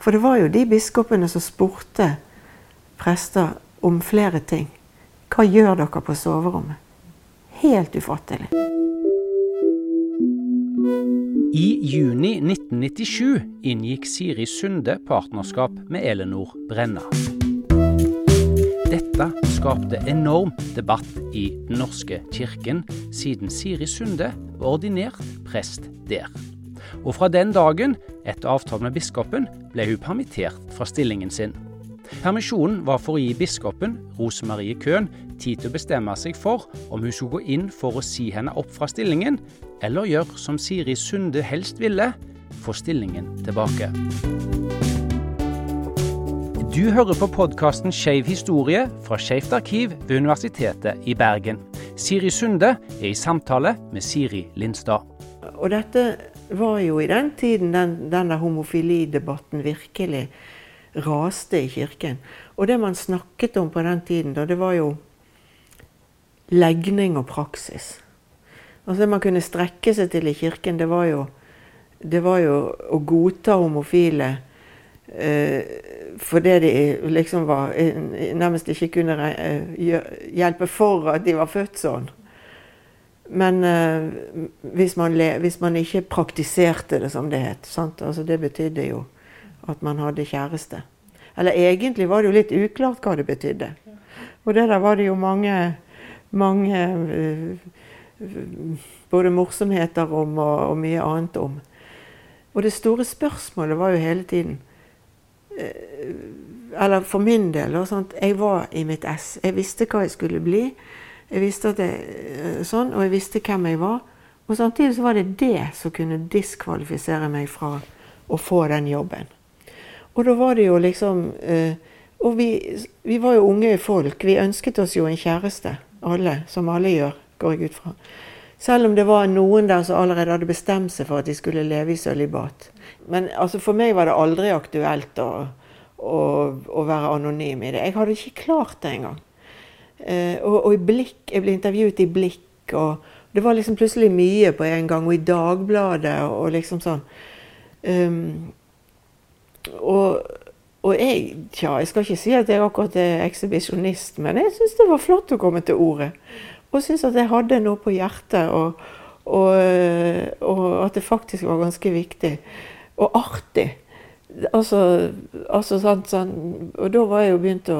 For det var jo de biskopene som spurte prester om flere ting. Hva gjør dere på soverommet? Helt ufattelig. I juni 1997 inngikk Siri Sunde partnerskap med Elenor Brenna. Dette skapte enorm debatt i Den norske kirken, siden Siri Sunde var ordinert prest der. Og fra den dagen, etter avtale med biskopen, ble hun permittert fra stillingen sin. Permisjonen var for å gi biskopen, Rosemarie Køhn, tid til å bestemme seg for om hun skulle gå inn for å si henne opp fra stillingen, eller gjøre som Siri Sunde helst ville, få stillingen tilbake. Du hører på podkasten Skeiv historie fra Skeivt arkiv ved Universitetet i Bergen. Siri Sunde er i samtale med Siri Lindstad. Og dette var jo i den tiden den, denne homofilidebatten virkelig raste i kirken. Og det man snakket om på den tiden, da, det var jo legning og praksis. Altså Det man kunne strekke seg til i kirken, det var jo, det var jo å godta homofile Eh, fordi de liksom var Nærmest ikke kunne eh, hjelpe for at de var født sånn. Men eh, hvis man, hvis, man ikke praktiserte det, som det het altså Det betydde jo at man hadde kjæreste. Eller egentlig var det jo litt uklart hva det betydde. Og det der var det jo mange, mange både morsomheter om og, og mye annet om. Og det store spørsmålet var jo hele tiden Eh, eller for min del. Sånt, jeg var i mitt ess. Jeg visste hva jeg skulle bli. Jeg visste at jeg, eh, sånn, Og jeg visste hvem jeg var. Og samtidig så var det det som kunne diskvalifisere meg fra å få den jobben. Og da var det jo liksom eh, Og vi, vi var jo unge folk. Vi ønsket oss jo en kjæreste. Alle. Som alle gjør, går jeg ut fra. Selv om det var noen der som allerede hadde bestemt seg for at de skulle leve i sølibat. Men altså, for meg var det aldri aktuelt å, å, å være anonym i det. Jeg hadde ikke klart det engang. Eh, og, og i Blikk, jeg ble intervjuet i Blikk, og det var liksom plutselig mye på en gang. Og i Dagbladet og, liksom sånn. Um, og, og, jeg Tja, jeg skal ikke si at jeg akkurat er ekshibisjonist, men jeg syns det var flott å komme til ordet. Og syns at jeg hadde noe på hjertet, og, og, og at det faktisk var ganske viktig og artig. Altså, altså sånn, sånn, Og da var jeg jo begynt å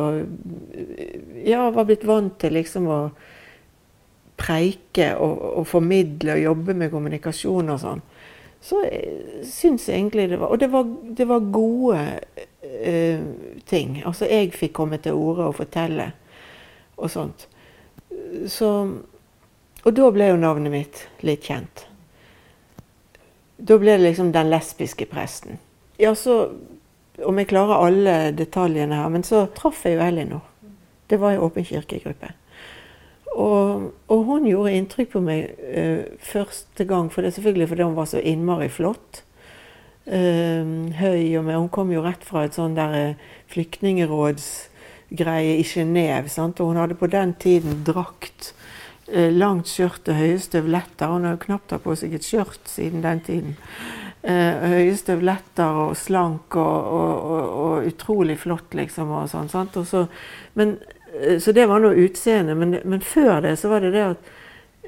Ja, var blitt vant til liksom å preike og, og formidle og jobbe med kommunikasjon og sånn. Så jeg egentlig det var Og det var, det var gode eh, ting. Altså, jeg fikk komme til orde og fortelle og sånt. Så Og da ble jo navnet mitt litt kjent. Da ble det liksom den lesbiske presten. Ja, så Om jeg klarer alle detaljene her, men så traff jeg jo Elinor. Det var i Åpen kirkegruppe. Og, og, hun gjorde inntrykk på meg uh, første gang, for det selvfølgelig fordi hun var så innmari flott. Uh, høy og med Hun kom jo rett fra et sånn der uh, flyktningerådsgreie i Genéve. Og hun hadde på den tiden drakt Eh, langt skjørt og høye støvletter. Hun har jo knapt hatt på seg et skjørt siden den tiden. Eh, høye støvletter og slank og, og, og, og utrolig flott, liksom. og sånn, sant? Så, men, eh, så det var nå utseendet. Men, men, før det så var det det at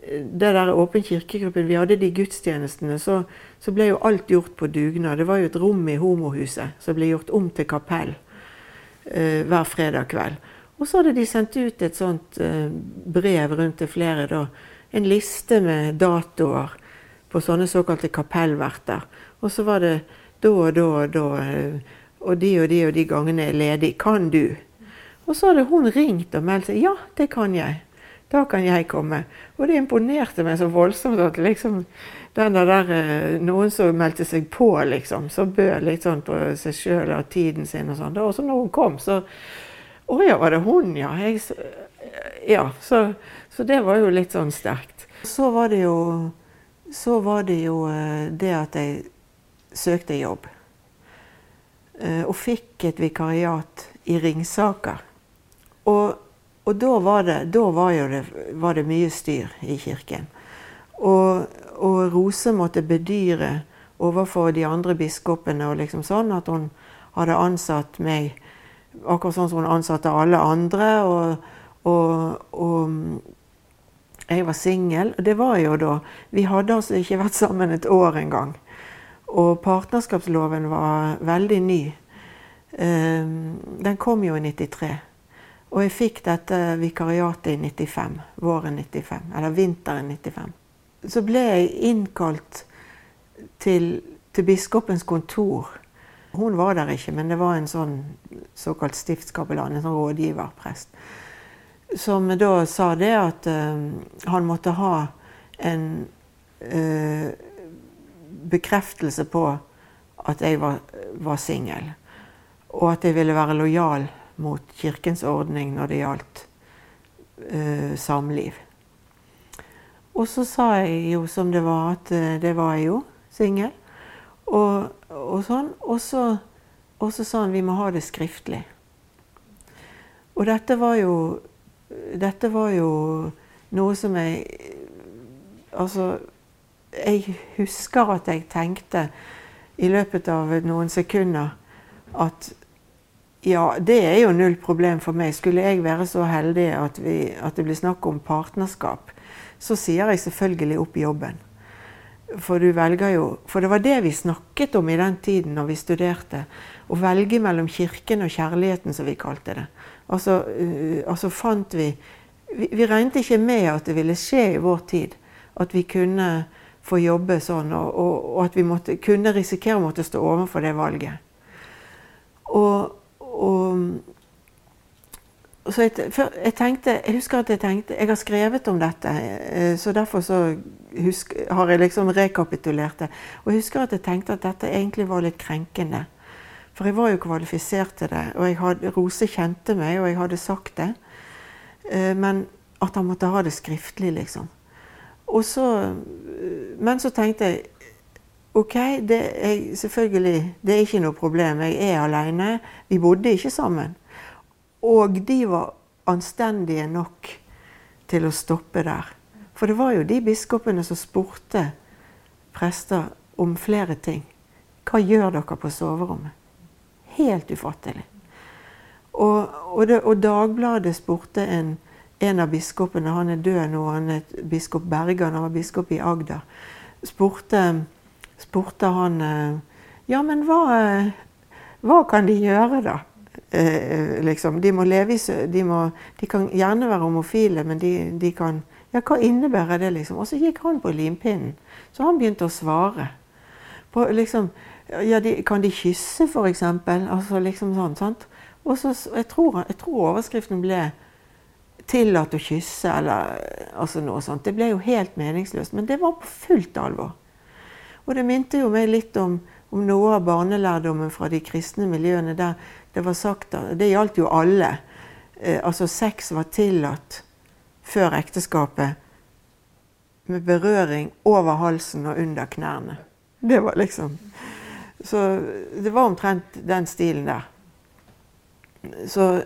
eh, det der Åpen kirkegruppen, vi hadde de gudstjenestene, så, så, ble jo alt gjort på dugnad. Det var jo et rom i homohuset som ble gjort om til kapell eh, hver fredag kveld. Og så hadde de sendt ut et sånt eh, brev rundt til flere, da. En liste med datoer på sånne såkalte kapellverter. Og så var det da og da og da, eh, og de og de og de gangene er ledig. Kan du? Og så hadde hun ringt og meldt seg. Ja, det kan jeg. Da kan jeg komme. Og det imponerte meg så voldsomt at liksom den der, eh, noen som meldte seg på, liksom, som bød litt sånn på seg sjøl og tiden sin og sånn. Og så når hun kom, så å ja, var det hun, ja. Jeg, ja så, så, det var jo litt sånn sterkt. Så var det jo, så var det, jo eh, det at jeg søkte jobb. Eh, og fikk et vikariat i Ringsaker. Og, og da, var det, da var, det, var det mye styr i kirken. Og, og Rose måtte bedyre overfor de andre biskopene og liksom sånn at hun hadde ansatt meg akkurat sånn som hun ansatte alle andre. Og, og, og jeg var singel. Det var jo da Vi hadde altså ikke vært sammen et år engang. Og partnerskapsloven var veldig ny. Ehm, den kom jo i 93. Og jeg fikk dette vikariatet i 95. Våren 95. Eller vinteren 95. Så ble jeg innkalt til, til biskopens kontor. Hun var der ikke, men det var en sånn såkalt stiftskapellan, en sånn rådgiverprest, som da sa det at uh, han måtte ha en uh, bekreftelse på at jeg var, var singel. Og at jeg ville være lojal mot kirkens ordning når det gjaldt uh, samliv. Og så sa jeg jo som det var, at det var jeg jo, singel. Og, og, sånn. Og så, og så sa han vi må ha det skriftlig. Og dette var jo Dette var jo noe som jeg Altså, jeg husker at jeg tenkte i løpet av noen sekunder at ja, det er jo null problem for meg. Skulle jeg være så heldig at, vi, at det blir snakk om partnerskap, så sier jeg selvfølgelig opp jobben. For du velger jo For det var det vi snakket om i den tiden når vi studerte. Å velge mellom kirken og kjærligheten, som vi kalte det. Altså, uh, altså fant vi, vi Vi regnet ikke med at det ville skje i vår tid. At vi kunne få jobbe sånn, og, og, og at vi måtte, kunne risikere å måtte stå overfor det valget. Og, og så jeg, jeg, tenkte, jeg, husker at jeg tenkte Jeg har skrevet om dette, eh, så derfor så husk, har jeg liksom rekapitulert det. Og jeg husker at jeg tenkte at dette egentlig var litt krenkende. For jeg var jo kvalifisert til det. Og hadde, Rose kjente meg, og jeg hadde sagt det. Eh, men at han måtte ha det skriftlig, liksom. Så, eh, men så tenkte jeg OK, det er selvfølgelig det er ikke noe problem. Jeg er aleine. Vi bodde ikke sammen. Og de var anstendige nok til å stoppe der. For det var jo de biskopene som spurte prester om flere ting. Hva gjør dere på soverommet? Helt ufattelig. Og, og, det, og Dagbladet spurte en, en, av biskopene, han er død nå, han er biskop Bergan, han var biskop i Agder, spurte, spurte han eh, Ja, men hva, hva kan de gjøre, da? eh, liksom, de må leve i de, må, de kan gjerne være homofile, men de, de, kan Ja, hva innebærer det, liksom? Og så gikk han på limpinnen. Så han begynte å svare. På, liksom, ja, de, kan de kysse, f.eks.? Altså liksom sånn. sant? Og så, jeg, tror, jeg tror overskriften ble 'tillatt å kysse', eller altså noe sånt. Det ble jo helt meningsløst. Men det var på fullt alvor. Og det minte jo meg litt om, om noe av barnelærdommen fra de kristne miljøene der det var sagt Det gjaldt jo alle. Eh, altså sex var tillatt før ekteskapet med berøring over halsen og under knærne. Det var liksom Så det var omtrent den stilen der. Så,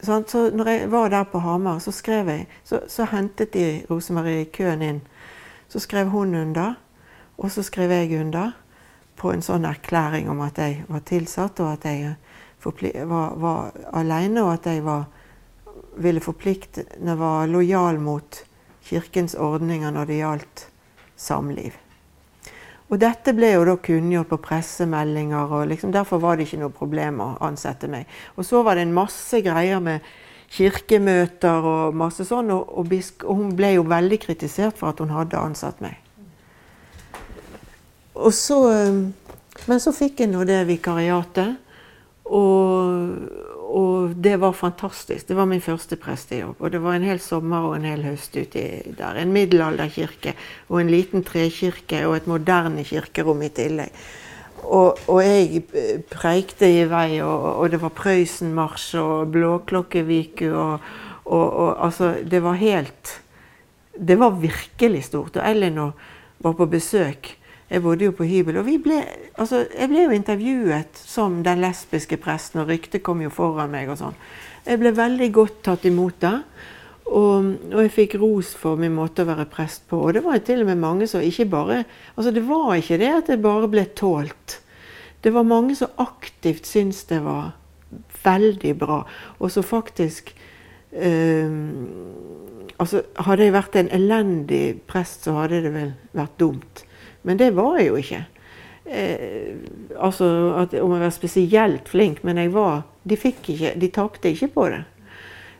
så når jeg var der på Hamar, så skrev jeg Så, så hentet de Rosemarie Køen inn. Så skrev hun under, og så skrev jeg under på en sånn erklæring om at jeg var tilsatt, og at jeg var, var alene, og at jeg var, ville forplikte var lojal mot kirkens ordninger når det gjaldt samliv. Og dette ble jo da kunngjort på pressemeldinger, og liksom, derfor var det ikke noe problem å ansette meg. Og så var det en masse greier med kirkemøter og masse sånn, og, og, og hun ble jo veldig kritisert for at hun hadde ansatt meg. Og så, men så fikk jeg nå det vikariatet. Og, og, det var fantastisk. Det var min første prestejobb. Og det var en hel sommer og en hel høst uti der. En middelalderkirke og en liten trekirke og et moderne kirkerom i tillegg. Og, og jeg preikte i vei, og, og det var Prøysenmarsj og Blåklokkeviku og, og, altså Det var helt Det var virkelig stort. Og Elinor var på besøk jeg bodde jo på hybel. Og ble, altså, jeg ble jo intervjuet som den lesbiske presten, og ryktet kom jo foran meg og sånn. Jeg ble veldig godt tatt imot da. Og, og, jeg fikk ros for min måte å være prest på. Og det var til og med mange som ikke bare Altså det var ikke det at jeg bare ble tålt. det var mange som aktivt syntes det var veldig bra, og som faktisk øh, altså Hadde jeg vært en elendig prest, så hadde det vel vært dumt. Men det var jeg jo ikke. Eh, altså at, om jeg var spesielt flink, men jeg var De fikk ikke, de tapte ikke på det.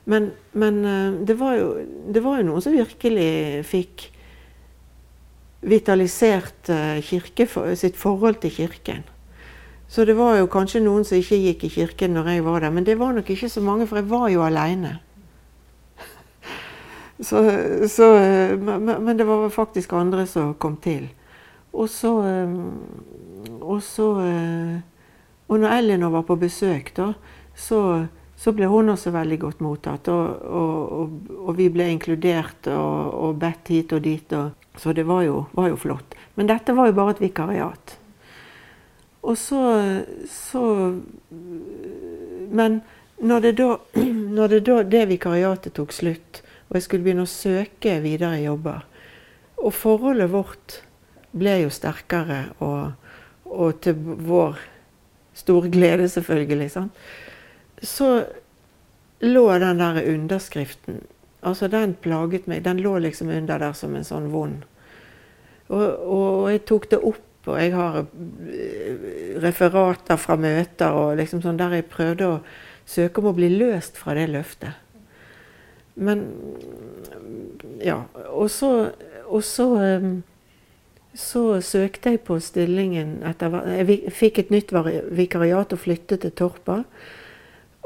Men, men eh, det, var jo, det var jo noen som virkelig fikk vitalisert eh, kirke, sitt forhold til kirken. Så det var jo kanskje noen som ikke gikk i kirken når jeg var der. Men det var nok ikke så mange, for jeg var jo aleine. Så, så, men det var faktisk andre som kom til. Og så, eh, og så eh, Og når Elinor var på besøk, da, så, så ble hun også veldig godt mottatt. Og, og, og vi ble inkludert og, bedt hit og dit. så det var jo, var jo flott. Men dette var jo bare et vikariat. Og så, så Men når det, da, når det da det vikariatet tok slutt, og jeg skulle begynne å søke videre jobber, og forholdet vårt ble jo sterkere, og, og til vår store glede, selvfølgelig, sånn. så lå den der underskriften Altså, den plaget meg. Den lå liksom under der som en sånn vond. Og, og jeg tok det opp og jeg har eh, referater fra møter og liksom sånn der jeg prøvde å søke om å bli løst fra det løftet. Men Ja. Og så, og så, eh, så søkte jeg på stillingen etter Jeg fikk et nytt vikariat og flyttet til Torpa.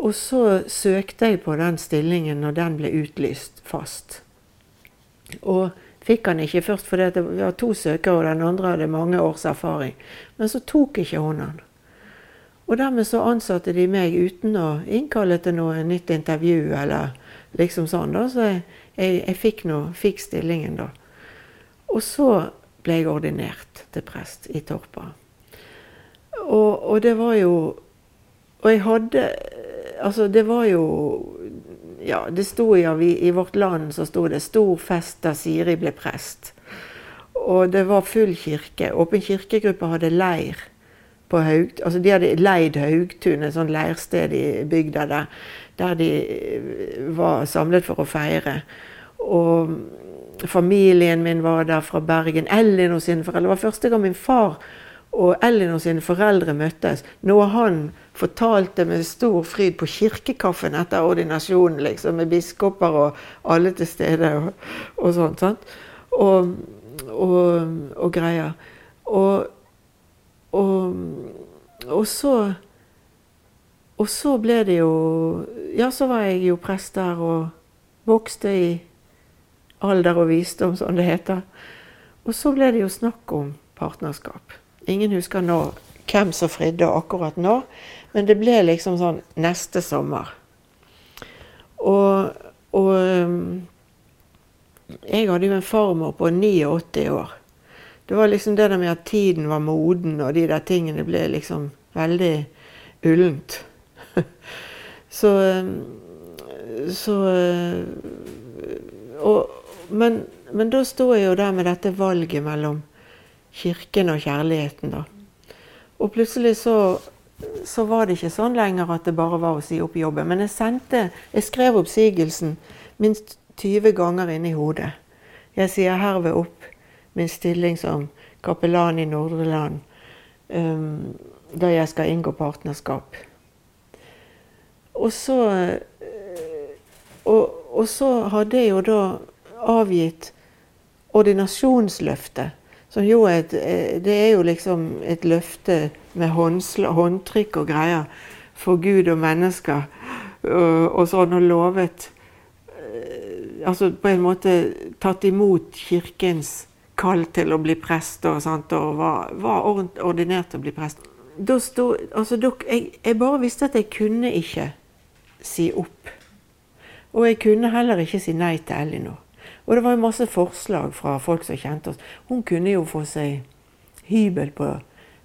Og så søkte jeg på den stillingen når den ble utlyst fast. Og fikk han ikke først fordi det var to søkere, og den andre hadde mange års erfaring. Men så tok ikke hun han. Og dermed så ansatte de meg uten å innkalle til noe nytt intervju eller liksom sånn. da, Så jeg, jeg, jeg fikk, noe, fikk stillingen da. Og så ble jeg ordinert til prest i Torpa. Og, og det var jo Og jeg hadde Altså, det var jo ja, det sto i, i Vårt Land så sto det 'Stor fest da Siri ble prest'. Og det var full kirke. Åpen kirkegruppe hadde leir på Haug... Altså de hadde leid Haugtun, et sånt leirsted i bygda der, der de var samlet for å feire. Og familien min var der fra Bergen. Ellen og sine foreldre. Det var første gang min far og Ellen og sine foreldre møttes. Noe han fortalte med stor fryd på kirkekaffen etter ordinasjonen, liksom, med biskoper og alle til stede og, og sånt. sant? Og, og, og greier. Og, og, så Og så ble det jo Ja, så var jeg jo prest der og vokste i alder og visdom, som det heter. Og så ble det jo snakk om partnerskap. Ingen husker nå hvem som fridde akkurat nå, men det ble liksom sånn neste sommer. Og, og jeg hadde jo en farmor på 89 år. Det var liksom det der med at tiden var moden, og de der tingene ble liksom veldig ullent. så Så og, men, men da sto jeg jo der med dette valget mellom kirken og kjærligheten, da. Og plutselig så, så, var det ikke sånn lenger at det bare var å si opp jobben. Men jeg sendte Jeg skrev oppsigelsen minst 20 ganger inni hodet. Jeg sier herved opp min stilling som kapellan i Nordre Land um, da jeg skal inngå partnerskap. Og så og, og så hadde jeg jo da avgitt ordinasjonsløftet som jo et, eh, det er jo liksom et løfte med håndtrykk og greier for Gud og mennesker. Og, så sånn, og lovet eh, Altså på en måte tatt imot Kirkens kall til å bli prest og, sånt, og var, var ordinert til å bli prest. Da sto, altså, jeg, jeg bare visste at jeg kunne ikke si opp. Og jeg kunne heller ikke si nei til Elinor. Og det var jo masse forslag fra folk som kjente oss. Hun kunne jo få seg hybel på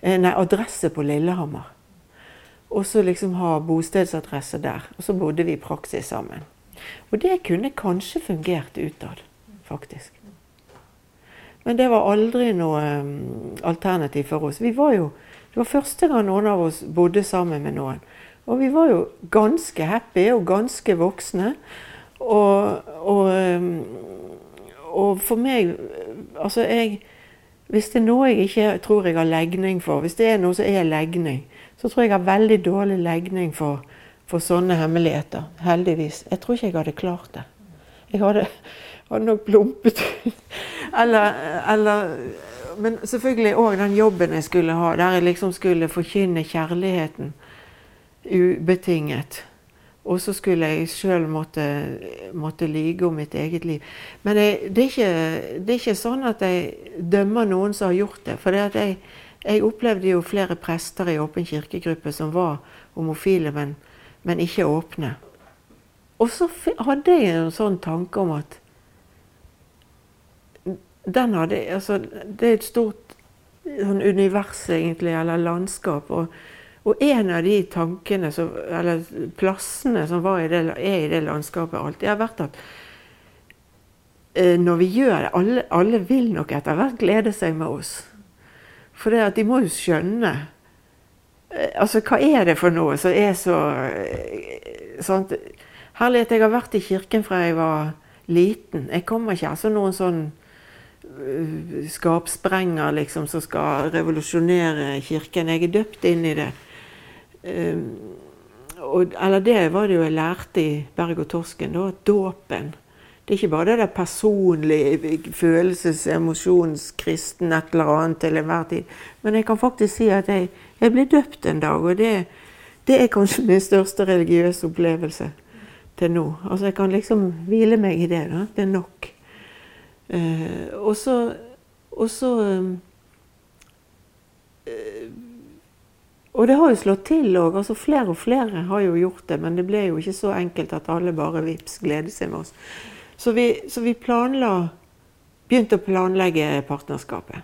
eh, Nei, adresse på Lillehammer. Og så liksom ha bostedsadresse der. Og så bodde vi i praksis sammen. Og det kunne kanskje fungert utad, faktisk. Men det var aldri noe um, alternativ for oss. Vi var jo, Det var første gang noen av oss bodde sammen med noen. Og vi var jo ganske happy og ganske voksne. Og, og, og for meg Altså, jeg Hvis det er noe jeg ikke tror jeg har legning for, hvis det er noe som er legning, så tror jeg jeg har veldig dårlig legning for, for sånne hemmeligheter. Heldigvis. Jeg tror ikke jeg hadde klart det. Jeg hadde, hadde nok plumpet eller, eller Men selvfølgelig òg den jobben jeg skulle ha, der jeg liksom skulle forkynne kjærligheten ubetinget. Og så skulle jeg sjøl måtte, måtte lyge om mitt eget liv. Men jeg, det, er ikke, det, er ikke, sånn at jeg dømmer noen som har gjort det. For jeg, jeg, opplevde jo flere prester i Åpen kirkegruppe som var homofile, men, men ikke åpne. Og så hadde jeg en sånn tanke om at den hadde, altså, Det er et stort sånn univers, egentlig, eller landskap. og og en av de tankene, som, eller plassene som i det, er i det landskapet alltid, har vært at eh, når vi gjør det alle, alle, vil nok etter hvert glede seg med oss. For det at de må jo skjønne eh, Altså, hva er det for noe som er så eh, sant? Herlighet, jeg har vært i kirken fra jeg var liten. Jeg kommer ikke altså noen sånn skapsprenger liksom, som skal revolusjonere kirken. Jeg er døpt inn i det. Ehm, og, eller det var det jo jeg lærte i Berg og Torsken. da, Dåpen. Det er ikke bare det der personlige, følelses-, emosjons-, kristen et eller annet til enhver tid. Men jeg kan faktisk si at jeg, jeg ble døpt en dag, og det, det, er kanskje min største religiøse opplevelse til nå. Altså Jeg kan liksom hvile meg i det. da, Det er nok. Eh, og så, og så uh, Og det har jo slått til òg. Altså flere og flere har jo gjort det. Men det ble jo ikke så enkelt at alle bare vips gleder seg med oss. Så vi, så vi planla, begynte å planlegge partnerskapet.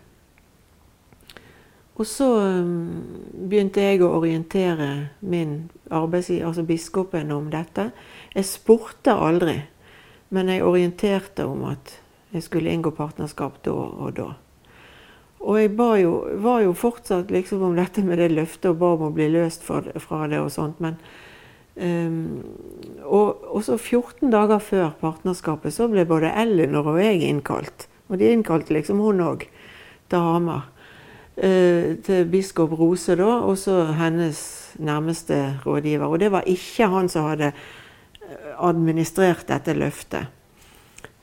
Og så um, begynte jeg å orientere min arbeidsgiver, altså biskopen, om dette. Jeg spurte aldri, men jeg orienterte om at jeg skulle inngå partnerskap da og da. Og jeg jo, var jo fortsatt liksom om dette med det løftet og ba om å bli løst fra, det og sånt. Men um, og, og, så 14 dager før partnerskapet så ble både Ellinor og jeg innkalt. Og de innkalte liksom hun òg til Hamar. Uh, til biskop Rose, da, og så hennes nærmeste rådgiver. Og det var ikke han som hadde eh, administrert dette løftet.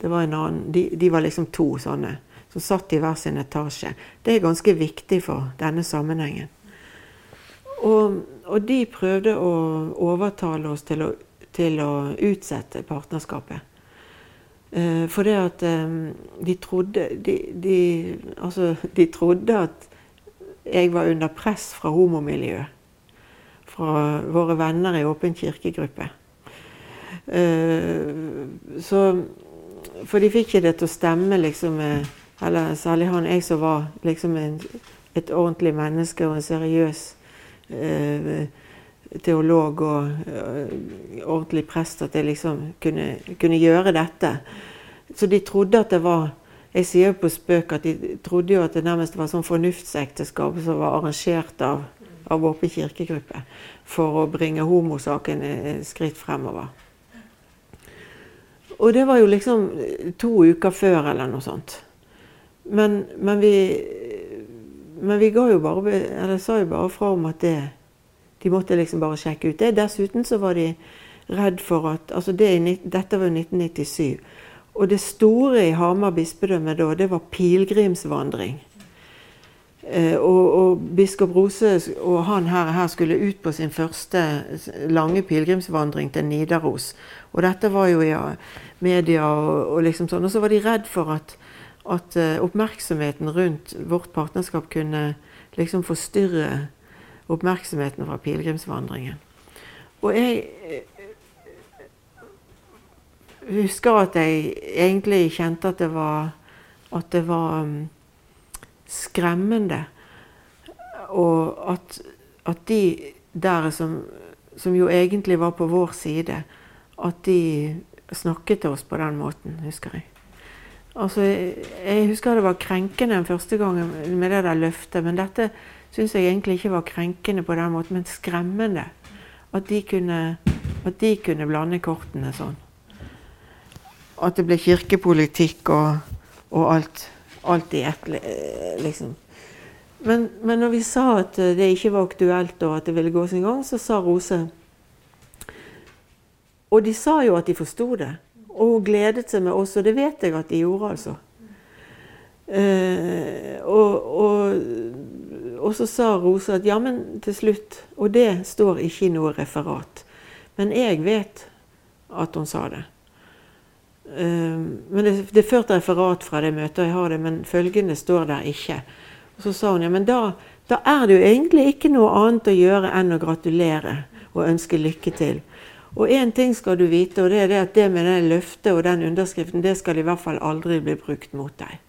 Det var en annen, de, de var liksom to sånne som satt i hver sin etasje. Det er ganske viktig for denne sammenhengen. Og, og de prøvde å overtale oss til å, til å utsette partnerskapet. Eh, for det at eh, de trodde de, de, altså, de trodde at jeg var under press fra homomiljøet. Fra våre venner i Åpen kirkegruppe. Eh, så, for de fikk ikke det til å stemme liksom med eller særlig han jeg som var liksom en, et ordentlig menneske og en seriøs eh, teolog og eh, ordentlig prest, at jeg liksom kunne, kunne, gjøre dette. Så de trodde at det var Jeg sier jo på spøk at de trodde jo at det nærmest var sånn fornuftsekteskap som var arrangert av, av Åpen kirkegruppe for å bringe homosaken et skritt fremover. Og det var jo liksom to uker før eller noe sånt. Men, men, vi, men vi ga jo bare Eller sa jo bare fra om at det De måtte liksom bare sjekke ut det. Dessuten så var de redd for at altså det, Dette var jo 1997. Og det store i Hamar bispedømme da, det var pilegrimsvandring. Eh, og, og, biskop Rose og han her, her, skulle ut på sin første lange pilegrimsvandring til Nidaros. Og dette var jo i media og, og liksom sånn. Og så var de redd for at at uh, oppmerksomheten rundt vårt partnerskap kunne liksom forstyrre oppmerksomheten fra pilegrimsvandringen. Og jeg uh, husker at jeg egentlig kjente at det var, at det var um, skremmende. Og at, at, de der som, som jo egentlig var på vår side, at de snakket til oss på den måten, husker jeg. Altså, jeg husker det var krenkende den første gangen med det der løftet, men dette syns jeg egentlig ikke var krenkende på den måten, men skremmende. At de kunne, at de kunne blande kortene sånn. At det ble kirkepolitikk og, og alt, alt i ett, liksom. Men, men når vi sa at det ikke var aktuelt og at det ville gå sin gang, så sa Rose Og de sa jo at de forsto det. Og hun gledet seg med oss, og det vet jeg at de gjorde, altså. Eh, og, og, og, så sa Rose at ja, men til slutt Og det står ikke i noe referat. Men jeg vet at hun sa det. Eh, men det, det er ført referat fra det møtet, og jeg har det, men følgende står der ikke. Og Så sa hun ja, men da, da er det jo egentlig ikke noe annet å gjøre enn å gratulere og ønske lykke til. Og én ting skal du vite, og det er det at det med det løftet og den underskriften, det skal i hvert fall aldri bli brukt mot deg.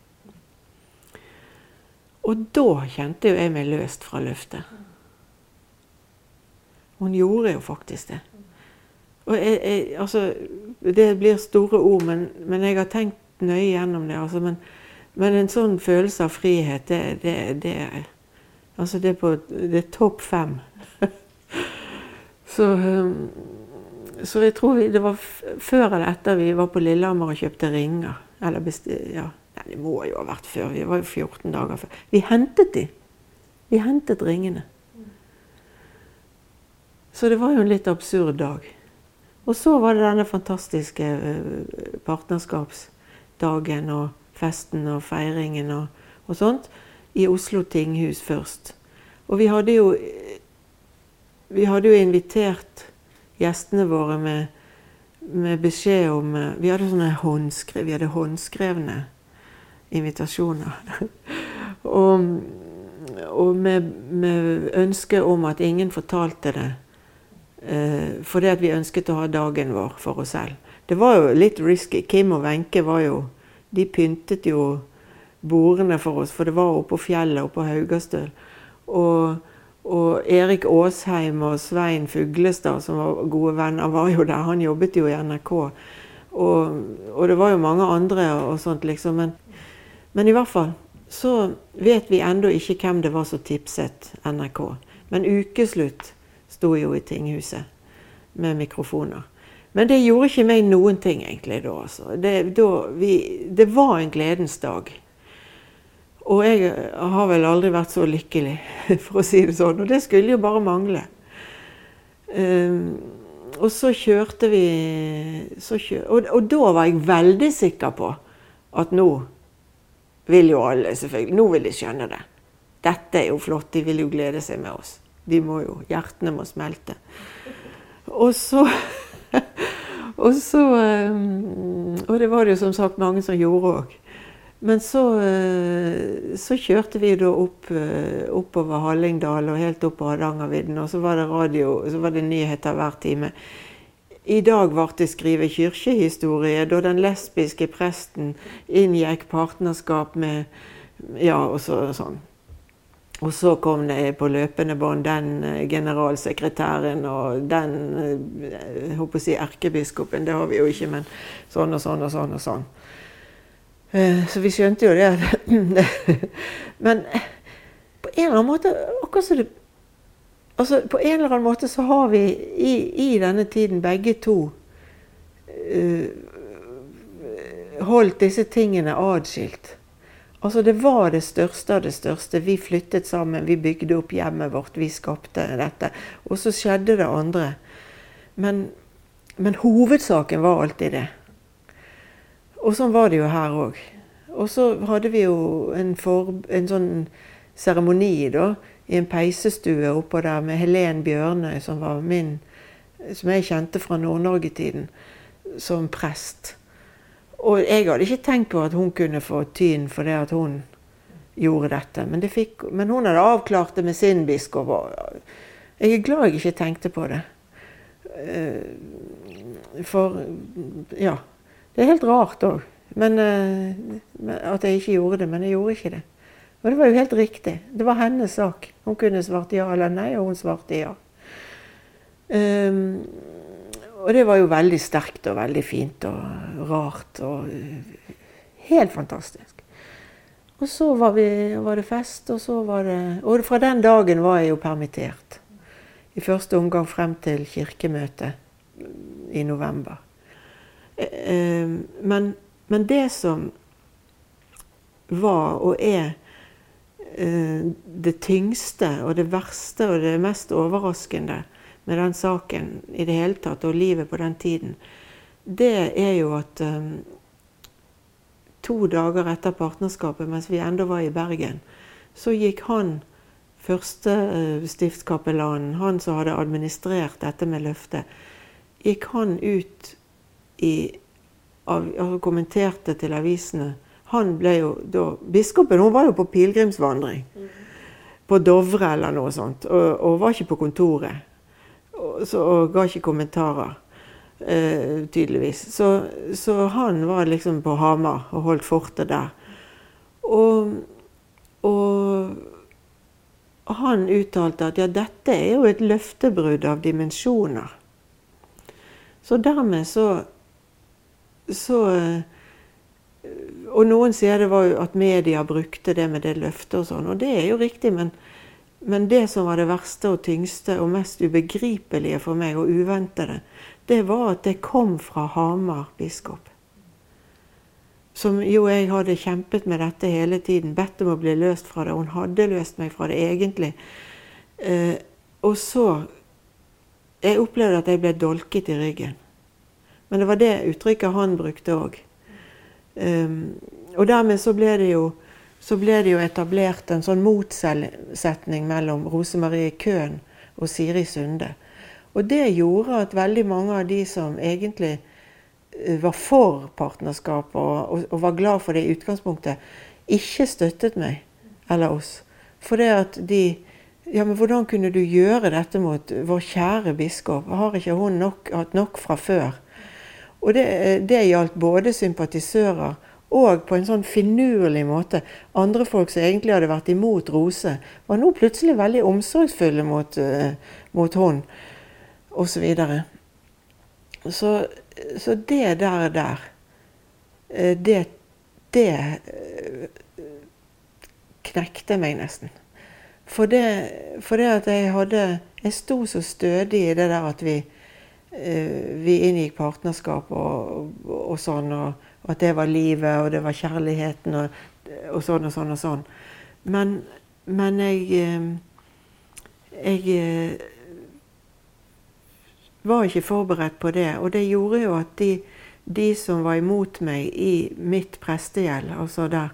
Og da kjente jo jeg meg løst fra løftet. Hun gjorde jo faktisk det. Og jeg, jeg, altså, det blir store ord, men, men, jeg har tenkt nøye gjennom det. Altså, men, men, en sånn følelse av frihet, det, det, det, altså det, er, på, det er topp fem. så, um, så jeg tror vi, det var før eller etter vi var på Lillehammer og kjøpte ringer. Eller ja, Nei, det må jo ha vært før. Vi var jo 14 dager før. Vi hentet de. Vi hentet ringene. Så det var jo en litt absurd dag. Og så var det denne fantastiske eh, partnerskapsdagen og festen og feiringen og, og sånt i Oslo tinghus først. Og vi hadde jo vi hadde jo invitert gjestene våre med, med beskjed om eh, Vi hadde sånne håndskrev, vi hadde håndskrevne invitasjoner. og, og med, med, ønske om at ingen fortalte det. Eh, fordi at vi ønsket å ha dagen vår for oss selv. Det var jo litt risky. Kim og Wenche var jo De pyntet jo bordene for oss, for det var oppå på fjellet, oppå på Haugastøl. Og, og Erik Aasheim og Svein Fuglestad, som var gode venner, var jo der. Han jobbet jo i NRK. Og, og det var jo mange andre og sånt, liksom. Men men i hvert fall så vet vi ennå ikke hvem det var som tipset NRK. Men Ukeslutt sto jo i tinghuset med mikrofoner. Men det gjorde ikke meg noen ting egentlig da. Altså. Det, da vi, det var en gledens dag. Og jeg har vel aldri vært så lykkelig, for å si det sånn. Og det skulle jo bare mangle. Um, og så kjørte vi så kjør, og, og da var jeg veldig sikker på at nå vil jo alle, selvfølgelig. Nå vil de skjønne det. Dette er jo flott, de vil jo glede seg med oss. De må jo, Hjertene må smelte. Og så Og så eh, Og det var det jo som sagt mange som gjorde òg. Men så, eh, så, kjørte vi da opp, eh, oppover Hallingdal og helt opp på Hardangervidda. Og så var det radio, så var det nyheter hver time. I dag ble det skrevet kirkehistorie da den lesbiske presten inngikk partnerskap med Ja, og så, sånn. Og så kom det på løpende bånd den eh, generalsekretæren og den jeg håper å si erkebiskopen. Det har vi jo ikke, men sånn og sånn og sånn og sånn. Eh, så vi skjønte jo det. Men på en eller annen måte akkurat som det Altså, på en eller annen måte så har vi i, i denne tiden begge to uh, holdt disse tingene adskilt. Altså, det var det største av det største. Vi flyttet sammen, vi bygde opp hjemmet vårt, vi skapte dette. Og så skjedde det andre. Men, men hovedsaken var alltid det. Og sånn var det jo her òg. Og så hadde vi jo en, for, en sånn seremoni, da i en peisestue oppå der med Helen Bjørnøy, som var min Som jeg kjente fra Nord-Norge-tiden, som prest. Og jeg hadde ikke tenkt på at hun kunne få tyn for det at hun gjorde dette. Men, det fikk, men hun hadde avklart det med sin biskop. Jeg er glad jeg ikke tenkte på det. Eh, for ja. Det er helt rart òg. Eh, at jeg ikke gjorde det. Men jeg gjorde ikke det. Og det var jo helt riktig. Det var hennes sak. Hun kunne svart ja eller nei, og hun svarte ja. Um, og det var jo veldig sterkt og veldig fint og rart og helt fantastisk. Og så var, vi, var, det fest, og så var det Og fra den dagen var jeg jo permittert. I første omgang frem til kirkemøtet i november. Eh, eh, men, men det som var og er eh, det tyngste og det verste og det mest overraskende med den saken i det hele tatt, og livet på den tiden, det er jo at to dager etter partnerskapet, mens vi ennå var i Bergen, så gikk han første stiftskapellanen, han som hadde administrert dette med løftet, gikk han ut i, og kommenterte til avisene han ble jo da Biskopen hun var jo på pilegrimsvandring. På Dovre eller noe sånt. Og, og var ikke på kontoret. Og, så, og ga ikke kommentarer. Eh, tydeligvis. Så, så, han var liksom på Hamar og holdt fortet der. Og, og han uttalte at ja, dette er jo et løftebrudd av dimensjoner. Så dermed så, så og noen sier det var jo at media brukte det med det løftet og sånn, og det er jo riktig, men, men, det som var det verste og tyngste og mest ubegripelige for meg, og uventede, det var at det kom fra Hamar biskop. Som jo jeg hadde kjempet med dette hele tiden, bedt om å bli løst fra det. Hun hadde løst meg fra det egentlig. Eh, og så Jeg opplevde at jeg ble dolket i ryggen. Men det var det uttrykket han brukte òg. Um, og dermed så ble, jo, så ble det jo etablert en sånn motsetning mellom Rose Marie Køhn og Siri Sunde. Og det gjorde at veldig mange av de som egentlig eh, var for partnerskap og, og, og var glad for det i utgangspunktet, ikke støttet meg eller oss. For det at de Ja, men hvordan kunne du gjøre dette mot vår kjære biskop? Har ikke hun nok, hatt nok fra før? Og det, det gjaldt både sympatisører og på en sånn finurlig måte andre folk som egentlig hadde vært imot Rose, var nå plutselig veldig omsorgsfulle mot, uh, mot hun, osv. Så, så, så det der der, uh, det, det uh, knekte meg nesten. For det, for det at jeg hadde Jeg sto så stødig i det der at vi Eh, vi inngikk partnerskap og, og, sånn, og, og, at det var livet, og det var kjærligheten, og sånn og sånn og sånn. Men, men jeg eh, Jeg eh, var ikke forberedt på det, og det gjorde jo at de, de som var imot meg i mitt prestegjeld, altså der,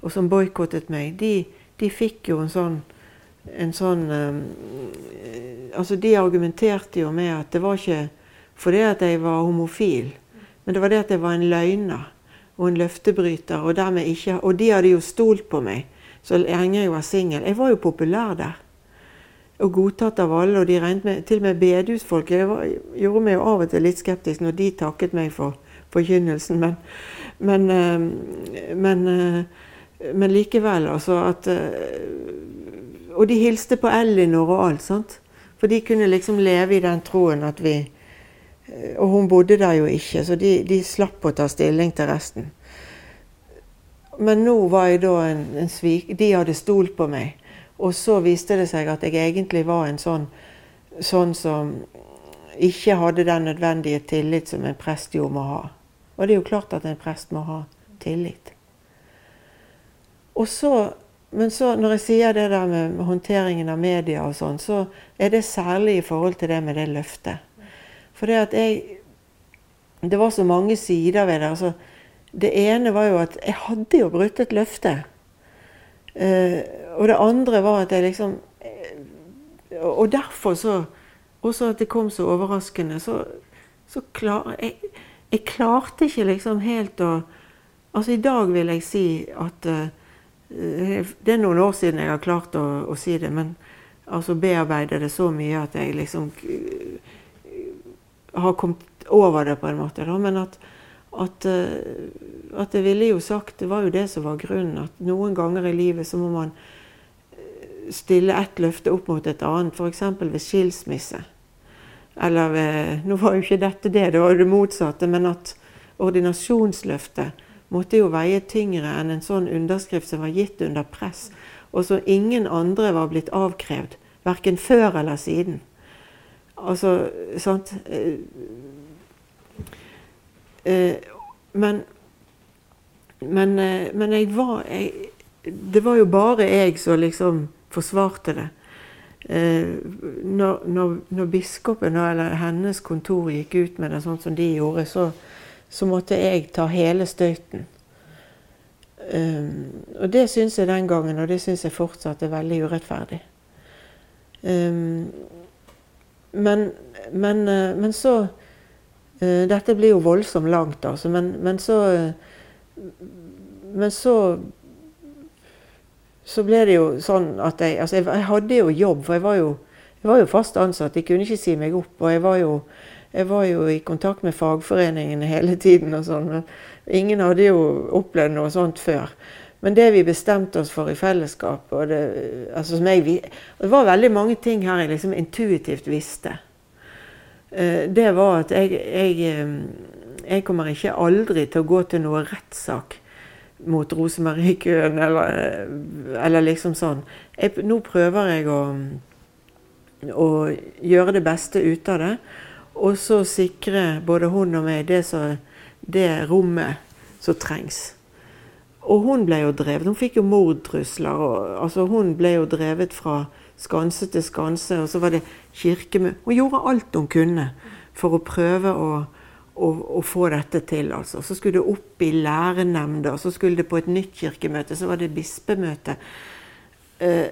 og som boikottet meg, de, de fikk jo en sånn en sånn um, Altså, de argumenterte jo med at det var ikke fordi at jeg var homofil, men det var det at jeg var en løgner og en løftebryter. Og, ikke, og de hadde jo stolt på meg så lenge jeg var singel. Jeg var jo populær der. Og godtatt av alle. Og de regnet med, til og med bedehusfolk. Gjorde meg jo av og til litt skeptisk når de takket meg for forkynnelsen. Men, men, men, men likevel, altså at og de hilste på Ellinor og alt. sant? For de kunne liksom leve i den troen at vi eh, Og hun bodde der jo ikke, så de, de slapp å ta stilling til resten. Men nå var jeg da en, en svik... De hadde stolt på meg. Og så viste det seg at jeg egentlig var en sånn, sånn som ikke hadde den nødvendige tillit som en prest jo må ha. Og det er jo klart at en prest må ha tillit. Og så men så når jeg sier det der med håndteringen av media og sånn, så er det særlig i forhold til det med det løftet. For det at jeg Det var så mange sider ved det. altså Det ene var jo at jeg hadde jo brutt et løfte. Uh, og det andre var at jeg liksom uh, Og derfor så Også at det kom så overraskende. Så, så klar, jeg, jeg, klarte ikke liksom helt å Altså i dag vil jeg si at Eh, det er noen år siden jeg har klart å, å si det, men altså bearbeide det så mye at jeg liksom eh, har kommet over det, på en måte. Da. Men at, at, eh, at, jeg ville jo sagt Det var jo det som var grunnen. At noen ganger i livet så må man stille ett løfte opp mot et annet, f.eks. ved skilsmisse. Eller ved Nå var jo ikke dette det, det var jo det motsatte, men at ordinasjonsløftet måtte jo veie tyngre enn en sånn underskrift som var gitt under press, og som ingen andre var blitt avkrevd, verken før eller siden. Altså, sant eh, eh, Men men, eh, men jeg var jeg, Det var jo bare jeg som liksom forsvarte det. Når, når, når biskopen eller hennes kontor gikk ut med det sånn som de gjorde, så, så måtte jeg ta hele støyten. Um, og det syns jeg den gangen, og det syns jeg fortsatt er veldig urettferdig. Um, men, men, uh, men, så uh, Dette blir jo voldsomt langt, altså. Men, men så uh, Men så så ble det jo sånn at jeg Altså, jeg, jeg hadde jo jobb, for jeg var jo, jeg var jo fast ansatt. Jeg kunne ikke si meg opp. Og jeg var jo jeg var jo i kontakt med fagforeningene hele tiden, og sånn, men ingen hadde jo opplevd noe sånt før. Men det vi bestemte oss for i fellesskap og det, altså jeg, det var veldig mange ting her jeg liksom intuitivt visste. Eh, det var at jeg, jeg, eh, jeg kommer ikke aldri til å gå til noe rettssak mot Rosemariekøen, eller, eh, eller liksom sånn. Nå prøver jeg å, å gjøre det beste ut av det. Og så sikre både hun og meg det, så, det rommet som trengs. Og hun ble jo drevet. Hun fikk jo mordtrusler. Altså hun ble jo drevet fra skanse til skanse. Og så var det kirkemøte Hun gjorde alt hun kunne for å prøve å, å, å få dette til. altså. Så skulle det opp i lærenemnda, så skulle det på et nytt kirkemøte, så var det bispemøte. Eh,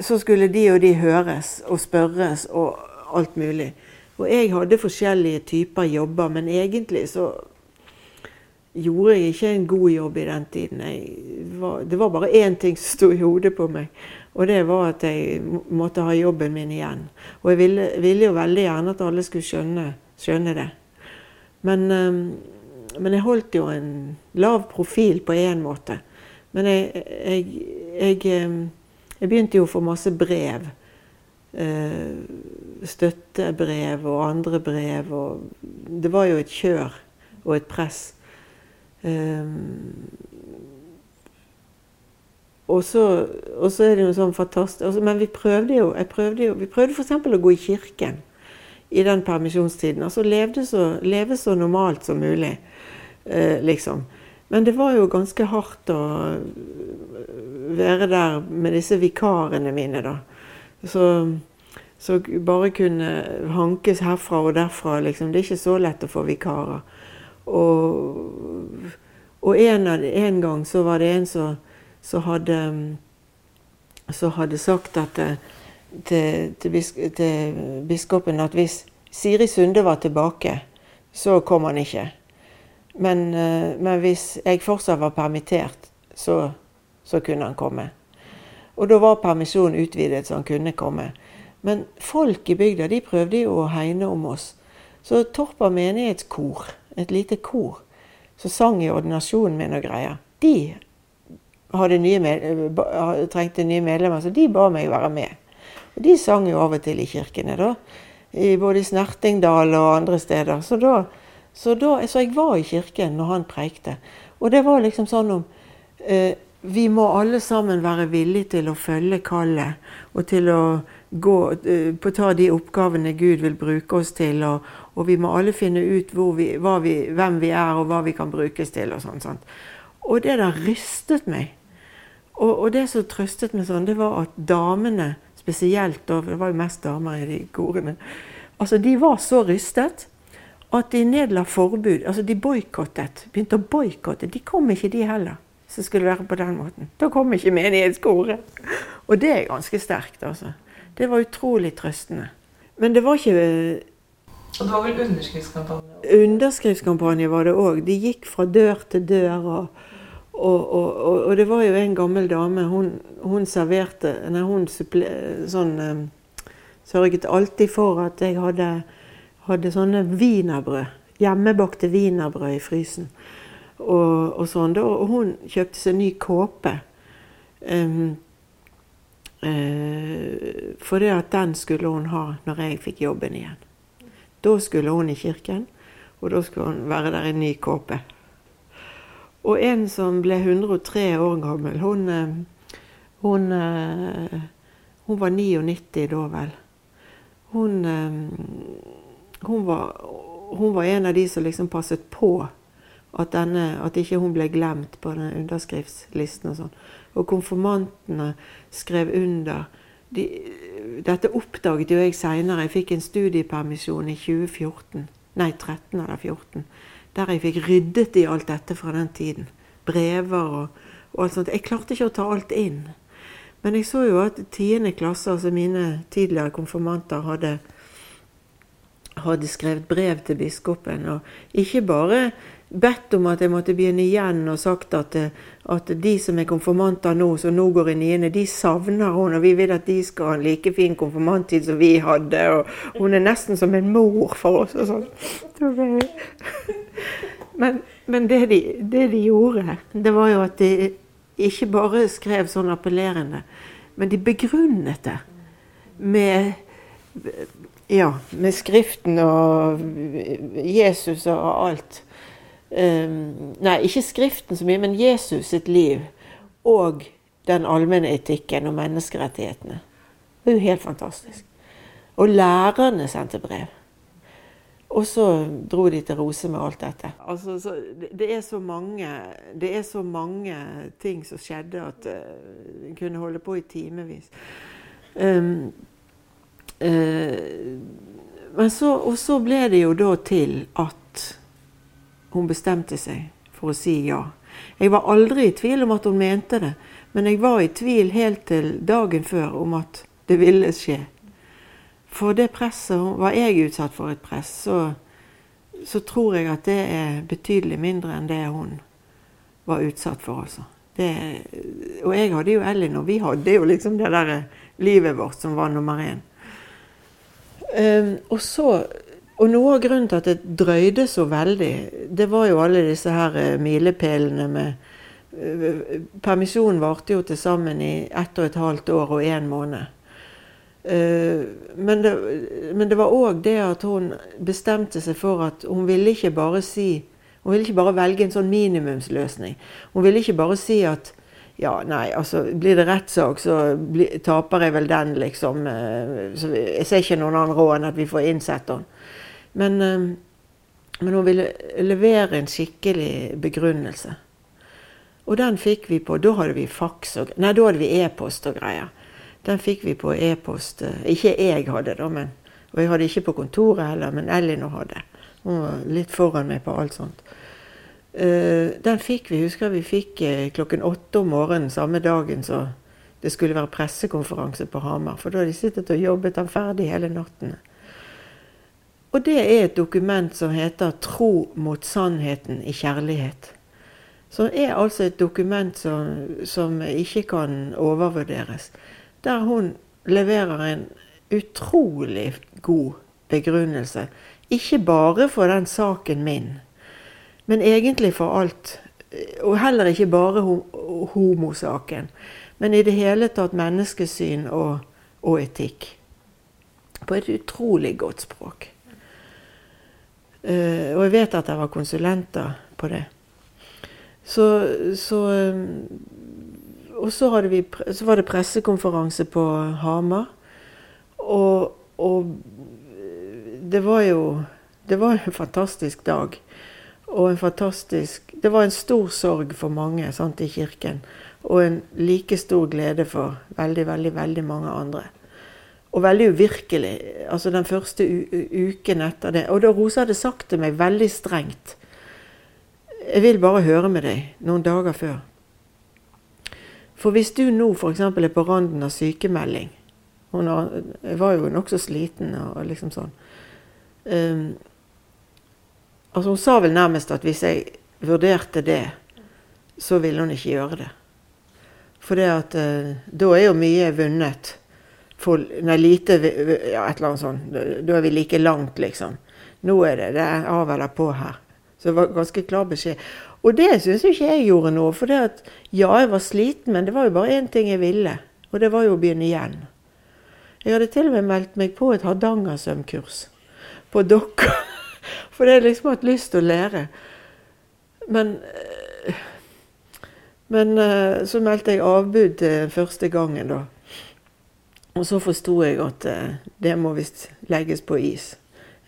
så skulle de og de høres og spørres. og alt mulig. Og jeg hadde forskjellige typer jobber, men egentlig så gjorde jeg ikke en god jobb i den tiden. Var, det var bare én ting som sto i hodet på meg, og det var at jeg måtte ha jobben min igjen. Og jeg ville, ville jo veldig gjerne at alle skulle skjønne, skjønne det. Men, um, men, jeg holdt jo en lav profil på én måte. Men jeg, jeg, jeg, um, jeg begynte jo å få masse brev støttebrev og andre brev. Og det var jo et kjør og et press. Um, og så, og så, er det jo sånn fantastisk altså, Men vi prøvde jo jeg prøvde jo, vi prøvde f.eks. å gå i kirken i den permisjonstiden. Altså levde så, leve så normalt som mulig, eh, liksom. Men det var jo ganske hardt å være der med disse vikarene mine, da. Så, så bare kunne hankes herfra og derfra, liksom. Det er ikke så lett å få vikarer. Og, og en, en, gang så var det en som, som hadde, så hadde sagt at, til, til, til, biskopen at hvis Siri Sunde var tilbake, så kom han ikke. Men, men hvis jeg fortsatt var permittert, så, så kunne han komme. Og da var permisjonen utvidet, så han kunne komme. Men folk i bygda de prøvde jo å hegne om oss. Så Torpa menighetskor, et lite kor, som sang i ordinasjonen min og greier, de nye med, trengte nye medlemmer, så de ba meg være med. Og De sang jo av og til i kirkene, da. I både i Snertingdal og andre steder. Så, da, så, da, så jeg var i kirken når han preikte. Og det var liksom sånn om eh, vi må alle sammen være villige til å følge kallet, og til å gå uh, på ta de oppgavene Gud vil bruke oss til. Og, og vi må alle finne ut vi, vi, hvem vi er, og hva vi kan brukes til. Og sånt, sånt. Og det der rystet meg. Og, og, det som trøstet meg sånn, det var at damene spesielt, og det var jo mest damer i de korene, altså de var så rystet at de nedla forbud. Altså de boikottet. Begynte å boikotte. De kom ikke, de heller som skulle være på den måten. Da kom ikke menighetskoret. Og det er ganske sterkt, altså. Det var utrolig trøstende. Men det var ikke Og det var vel underskriftskampanje? Underskriftskampanje var det òg. De gikk fra dør til dør. Og, og, og, og, det var jo en gammel dame. Hun, hun serverte Nei, hun supple, sånn um, Sørget alltid for at jeg hadde, hadde sånne wienerbrød. Hjemmebakte wienerbrød i frysen og, og sånn. Og hun kjøpte seg ny kåpe. Um, uh, for det at den skulle hun ha når jeg fikk jobben igjen. Da skulle hun i kirken, og da skulle hun være der i ny kåpe. Og en som ble 103 år gammel, hun, eh, hun, eh, hun var 99 da vel. Hun, hun, var, hun var en av de som liksom passet på at, denne, at ikke hun ble glemt på den underskriftslisten. Og sånn. Og konfirmantene skrev under. De, dette oppdaget jo jeg seinere. Jeg fikk en studiepermisjon i 2014. Nei, 13 eller 14 der jeg fikk ryddet i alt dette fra den tiden. Brever og, og alt sånt. Jeg klarte ikke å ta alt inn. Men jeg så jo at tiende klasse, altså mine tidligere konfirmanter, hadde, hadde skrevet brev til biskopen. Og ikke bare bedt om at jeg måtte begynne igjen, og sagt at, at de som er konfirmanter nå, som nå går i niende, de savner hun, og vi vil at de skal ha en like fin konfirmanttid som vi hadde. Og hun er nesten som en mor for oss. og sånn. Men, men det, de, det, de, gjorde, det var jo at de ikke bare skrev sånn appellerende, men de begrunnet det med ja, med Skriften og Jesus og alt. Um, nei, ikke Skriften så mye, men Jesus sitt liv og den allmenne etikken og menneskerettighetene. Det er jo helt fantastisk. Og lærerne sendte brev. Og så dro de til Rose med alt dette. Altså, det, det, er så mange, det er så mange ting som skjedde at uh, kunne holde på i timevis. Um, uh, men så, og så ble det jo da til at hun bestemte seg for å si ja. Jeg var aldri i tvil om at hun mente det, men jeg var i tvil helt til dagen før om at det ville skje. For det presset Var jeg utsatt for et press, så, så tror jeg at det er betydelig mindre enn det hun var utsatt for, altså. Det, og jeg hadde jo Ellen, og vi hadde jo liksom det der livet vårt som var nummer én. Um, og så og noe av grunnen til at det drøyde så veldig, det var jo alle disse her uh, milepælene med uh, Permisjonen varte jo til sammen i ett og et halvt år og én måned. Uh, men, det, men det var òg det at hun bestemte seg for at hun ville ikke bare si Hun ville ikke bare velge en sånn minimumsløsning. Hun ville ikke bare si at ja, nei, altså blir det rettssak, så bli, taper jeg vel den, liksom. Så jeg ser ikke noen annen råd enn at vi får innsett henne. Men, eh, men hun ville levere en skikkelig begrunnelse. Og den fikk vi på Da hadde vi faks og Nei, da hadde vi e-post og greier. Den fikk vi på e-post. Eh, ikke jeg hadde, da, men Og jeg hadde ikke på kontoret heller, men Elinor hadde. Hun var litt foran meg på alt sånt. Uh, den fikk vi, husker vi fikk klokken åtte om morgenen samme dagen så det skulle være pressekonferanse på Hamar. For da hadde de sittet og jobbet den ferdig hele natten. Og det er et dokument som heter 'Tro mot sannheten i kjærlighet'. Som er altså et dokument som, som ikke kan overvurderes. Der hun leverer en utrolig god begrunnelse. Ikke bare for den saken min, men egentlig for alt. Og heller ikke bare homosaken, men i det hele tatt menneskesyn og, og etikk. På et utrolig godt språk. Uh, og jeg vet at jeg var konsulenter på det. Så, så um, Og så, vi, så, var det pressekonferanse på Hamar. Og, og, det var jo Det var en fantastisk dag. Og en fantastisk Det var en stor sorg for mange sant, i kirken. Og en like stor glede for veldig, veldig, veldig mange andre. Og veldig uvirkelig. Altså den første uken etter det. Og da Rosa hadde sagt til meg veldig strengt Jeg vil bare høre med deg noen dager før. For hvis du nå f.eks. er på randen av sykemelding Hun var jo nokså sliten og liksom sånn. Um, altså Hun sa vel nærmest at hvis jeg vurderte det, så ville hun ikke gjøre det. For det at uh, da er jo mye vunnet for, nei, lite ja, et eller annet sånt. Da er vi like langt, liksom. Nå er det, det er av eller på her. Så det var ganske klar beskjed. Og det syns ikke jeg gjorde noe. For det at, ja, jeg var sliten, men det var jo bare én ting jeg ville. Og det var jo å begynne igjen. Jeg hadde til og med meldt meg på et Hardangersømkurs på Dokka. For jeg liksom hatt lyst til å lære. Men, Men eh, så meldte jeg avbud eh, første gangen, da. Og så forsto jeg at eh, det må visst legges på is.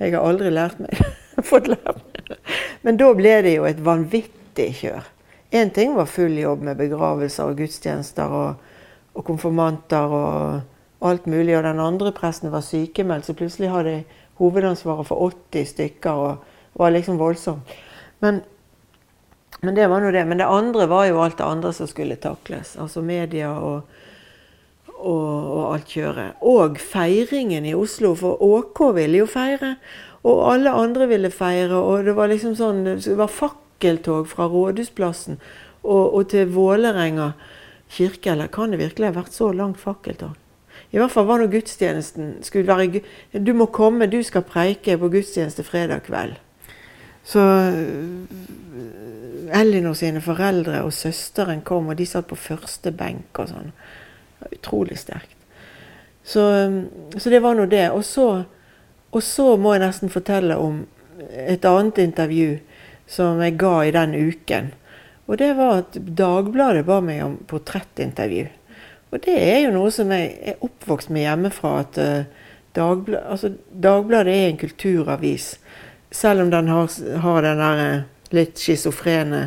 Jeg har aldri lært meg fått lært meg. Men da ble det jo et vanvittig kjør. Én ting var full jobb med begravelser og gudstjenester og, og konfirmanter og alt mulig. Og den andre presten var sykemeldt, så plutselig hadde jeg hovedansvaret for 80 stykker og var liksom voldsom. Men men det var nå det. Men det andre var jo alt det andre som skulle takles. Altså media og, og, og alt kjøret. Og feiringen i Oslo, for ÅK ville jo feire. Og alle andre ville feire. Og det var liksom sånn, det var fakkeltog fra Rådhusplassen og, og til Vålerenga kirke. Eller kan det virkelig ha vært så langt fakkeltog? I hvert fall var nå gudstjenesten skulle være, Du må komme, du skal preike på gudstjeneste fredag kveld. Så Elinor sine foreldre og søsteren kom, og de satt på første benk og sånn. Utrolig sterkt. Så, så det var nå det. Og så, og så, må jeg nesten fortelle om et annet intervju som jeg ga i den uken. Og det var at Dagbladet ba meg om portrettintervju. Og det er jo noe som jeg er oppvokst med hjemmefra. at uh, Dagbladet, altså, Dagbladet er en kulturavis. Selv om den har, har den der eh, litt schizofrene.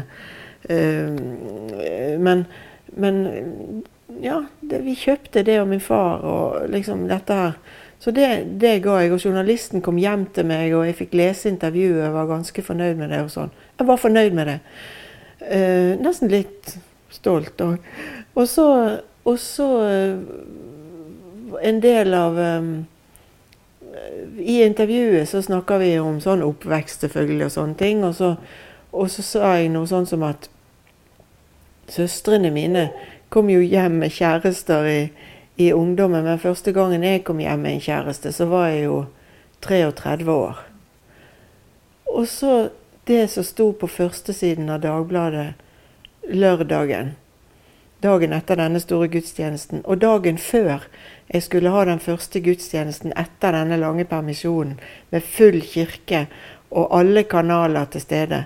Uh, men, men ja, det, vi kjøpte det og min far og liksom dette her. Så det, det, ga jeg. Og journalisten kom hjem til meg, og jeg fikk lese intervjuet. Jeg var ganske fornøyd med det. og sånn. Jeg var fornøyd med det. Eh, nesten litt stolt òg. Og så, og så uh, en del av um, I intervjuet så snakker vi om sånn oppvekst selvfølgelig og sånne ting. Og så og så sa jeg noe sånn som at søstrene mine kom jo hjem med kjærester i, i ungdommen, men første gangen jeg kom hjem med en kjæreste, så var jeg jo 33 år. Og så det som sto på førstesiden av Dagbladet lørdagen, dagen etter denne store gudstjenesten, og dagen før jeg skulle ha den første gudstjenesten etter denne lange permisjonen, med full kirke og alle kanaler til stede,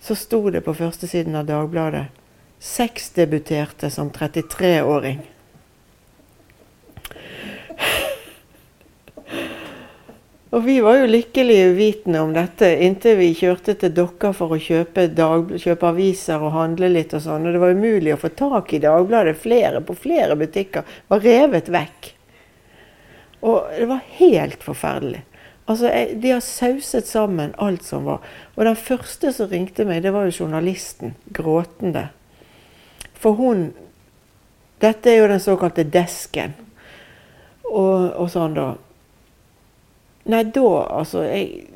så sto det på førstesiden av Dagbladet sexdebuterte som 33-åring. Og vi var jo lykkelige uvitende om dette inntil vi kjørte til Dokka for å kjøpe, kjøpe, aviser og handle litt og sånn. Og det var umulig å få tak i Dagbladet flere på flere butikker. Var revet vekk. Og det var helt forferdelig. Altså, De har sauset sammen alt som var. Og den første som ringte meg, det var jo journalisten. Gråtende. For hun Dette er jo den såkalte desken. Og, og sånn, da. Nei, da, altså jeg,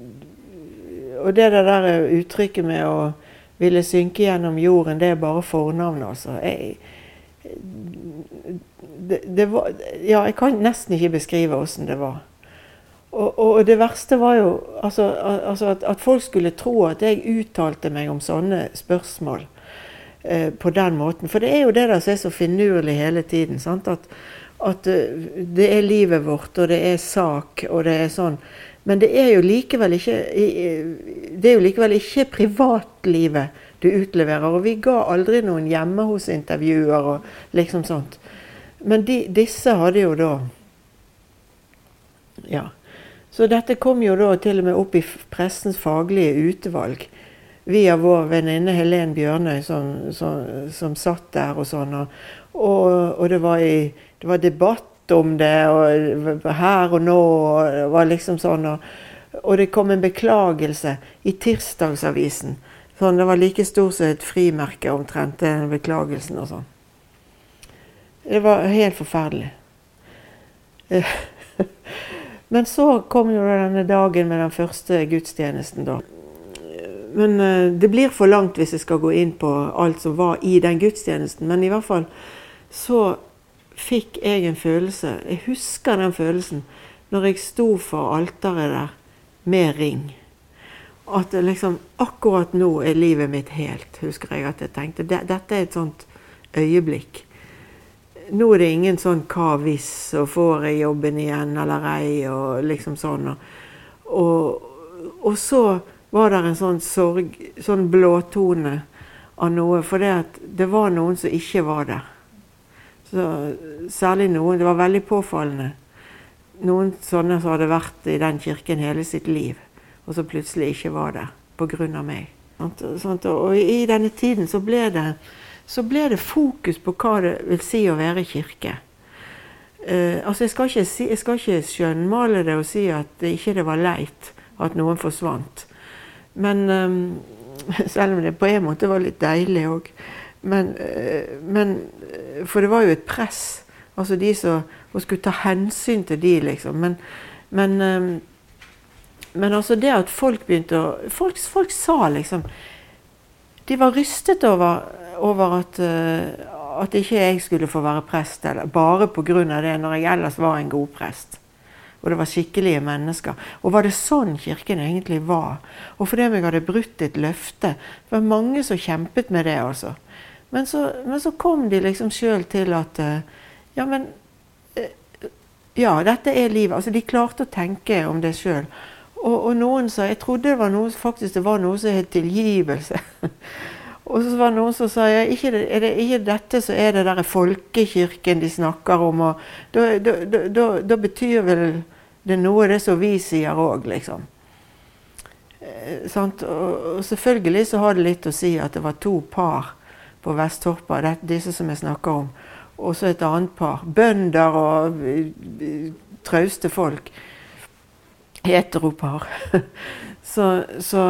Og det der uttrykket med å ville synke gjennom jorden, det er bare fornavnet, altså. Jeg, det, det var, ja, jeg kan nesten ikke beskrive åssen det var. Og, og, det verste var jo altså, altså at, at, folk skulle tro at jeg uttalte meg om sånne spørsmål eh, på den måten. For det er jo det der som er så finurlig hele tiden. At, at, eh, det er livet vårt, og det er sak, og det er sånn. Men det er jo likevel ikke jo likevel ikke privatlivet du utleverer. Og vi ga aldri noen hjemme hos-intervjuer og liksom sånt. Men de, disse hadde jo da Ja. Så dette kom jo da til og med opp i pressens faglige utvalg. Via vår venninne Helen Bjørnøy som, som, som, satt der og sånn. Og, og det, var i, det, var debatt om det og her og nå. og det var liksom sånn. Og, og det kom en beklagelse i Tirsdagsavisen. Sånn, det var like stor som et frimerke omtrent, den beklagelsen og sånn. Det var helt forferdelig. Men så kom jo denne dagen med den første gudstjenesten, da. Men uh, det blir for langt hvis jeg skal gå inn på alt som var i den gudstjenesten. Men i hvert fall så fikk jeg en følelse Jeg husker den følelsen når jeg sto for alteret der med ring. At liksom Akkurat nå er livet mitt helt, husker jeg at jeg tenkte. Dette er et sånt øyeblikk nå er det ingen sånn hva hvis, og får jeg jobben igjen eller ei, og liksom sånn. Og, og, så var det en sånn sorg, sånn blåtone. av noe. For det, det var noen som ikke var der. Så, særlig noen. Det var veldig påfallende. Noen sånne som hadde vært i den kirken hele sitt liv, og som plutselig ikke var der pga. meg. Og i denne tiden så ble, det, så ble det fokus på hva det vil si å være kirke. Uh, altså jeg skal, ikke si, jeg skal ikke skjønnmale det og si at det ikke var leit at noen forsvant. Men um, selv om det på en måte var litt deilig òg. Men, uh, men, For det var jo et press. Altså de som skulle ta hensyn til de, liksom. Men, men, um, men altså det at folk begynte å Folk, folk sa liksom De var rystet over, over at, uh, at ikke jeg skulle få være prest, eller bare pga. det, når jeg ellers var en god prest. Og det var skikkelige mennesker. Og var det sånn kirken egentlig var? Og fordi jeg hadde brutt et løfte. Det var mange som kjempet med det, altså. Men så, men så kom de liksom sjøl til at eh, Ja, men eh, Ja, dette er livet. Altså, de klarte å tenke om det sjøl. Og, og, noen sa Jeg trodde det var noe, faktisk det var noe som het tilgivelse. Og så var det noen som sa ja, ikke, er det ikke dette som er det der folkekirken de snakker om. og Da, da, da, da betyr vel det er noe av det som vi sier òg, liksom. Sånt? og, selvfølgelig så har det litt å si at det var to par på Vesttorpa, disse som jeg snakker om. Og så et annet par. Bønder og uh, trauste folk. Heteropar. så, så,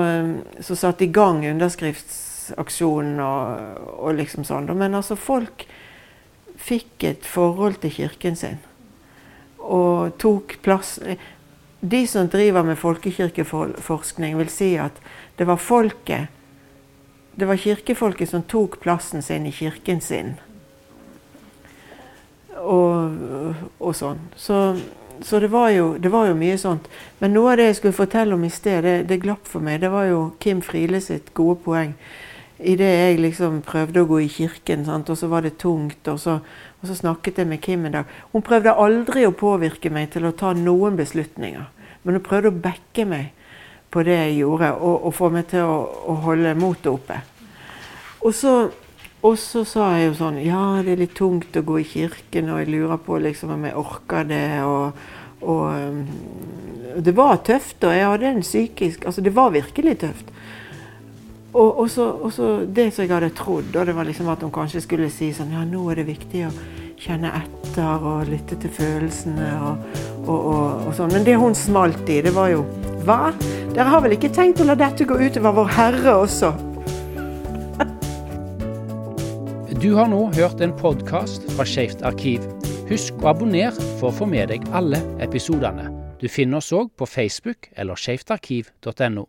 så satte i gang underskriftsaksjonen og, og liksom sånn. Men altså, folk fikk et forhold til kirken sin. Og tok plass De som driver med folkekirkeforskning, vil si at det var folket Det var kirkefolket som tok plassen sin i kirken sin. Og, og sånn. Så så det var, jo, det var, jo, mye sånt. Men noe av det jeg skulle fortelle om i sted, det, det glapp for meg. Det var jo Kim Friele sitt gode poeng idet jeg liksom prøvde å gå i kirken, sant? og så var det tungt, og så, og så, snakket jeg med Kim en dag. Hun prøvde aldri å påvirke meg til å ta noen beslutninger, men hun prøvde å backe meg på det jeg gjorde, og, og få meg til å, å holde motet oppe. Og så, og så, sa jeg jo sånn Ja, det er litt tungt å gå i kirken, og jeg lurer på liksom om jeg orker det. og, og um, det var tøft, og jeg hadde en psykisk Altså, det var virkelig tøft. Og, og, så, det som jeg hadde trodd, og det var liksom at hun kanskje skulle si sånn Ja, nå er det viktig å kjenne etter og lytte til følelsene og, og sånn. Men det hun smalt i, det var jo Hva? Dere har vel ikke tenkt å la dette gå utover Vår Herre også? du har nå hørt en podkast fra Skeivt arkiv. Husk å abonnere for å få med deg alle episodene. Du finner oss òg på Facebook eller skeivtarkiv.no.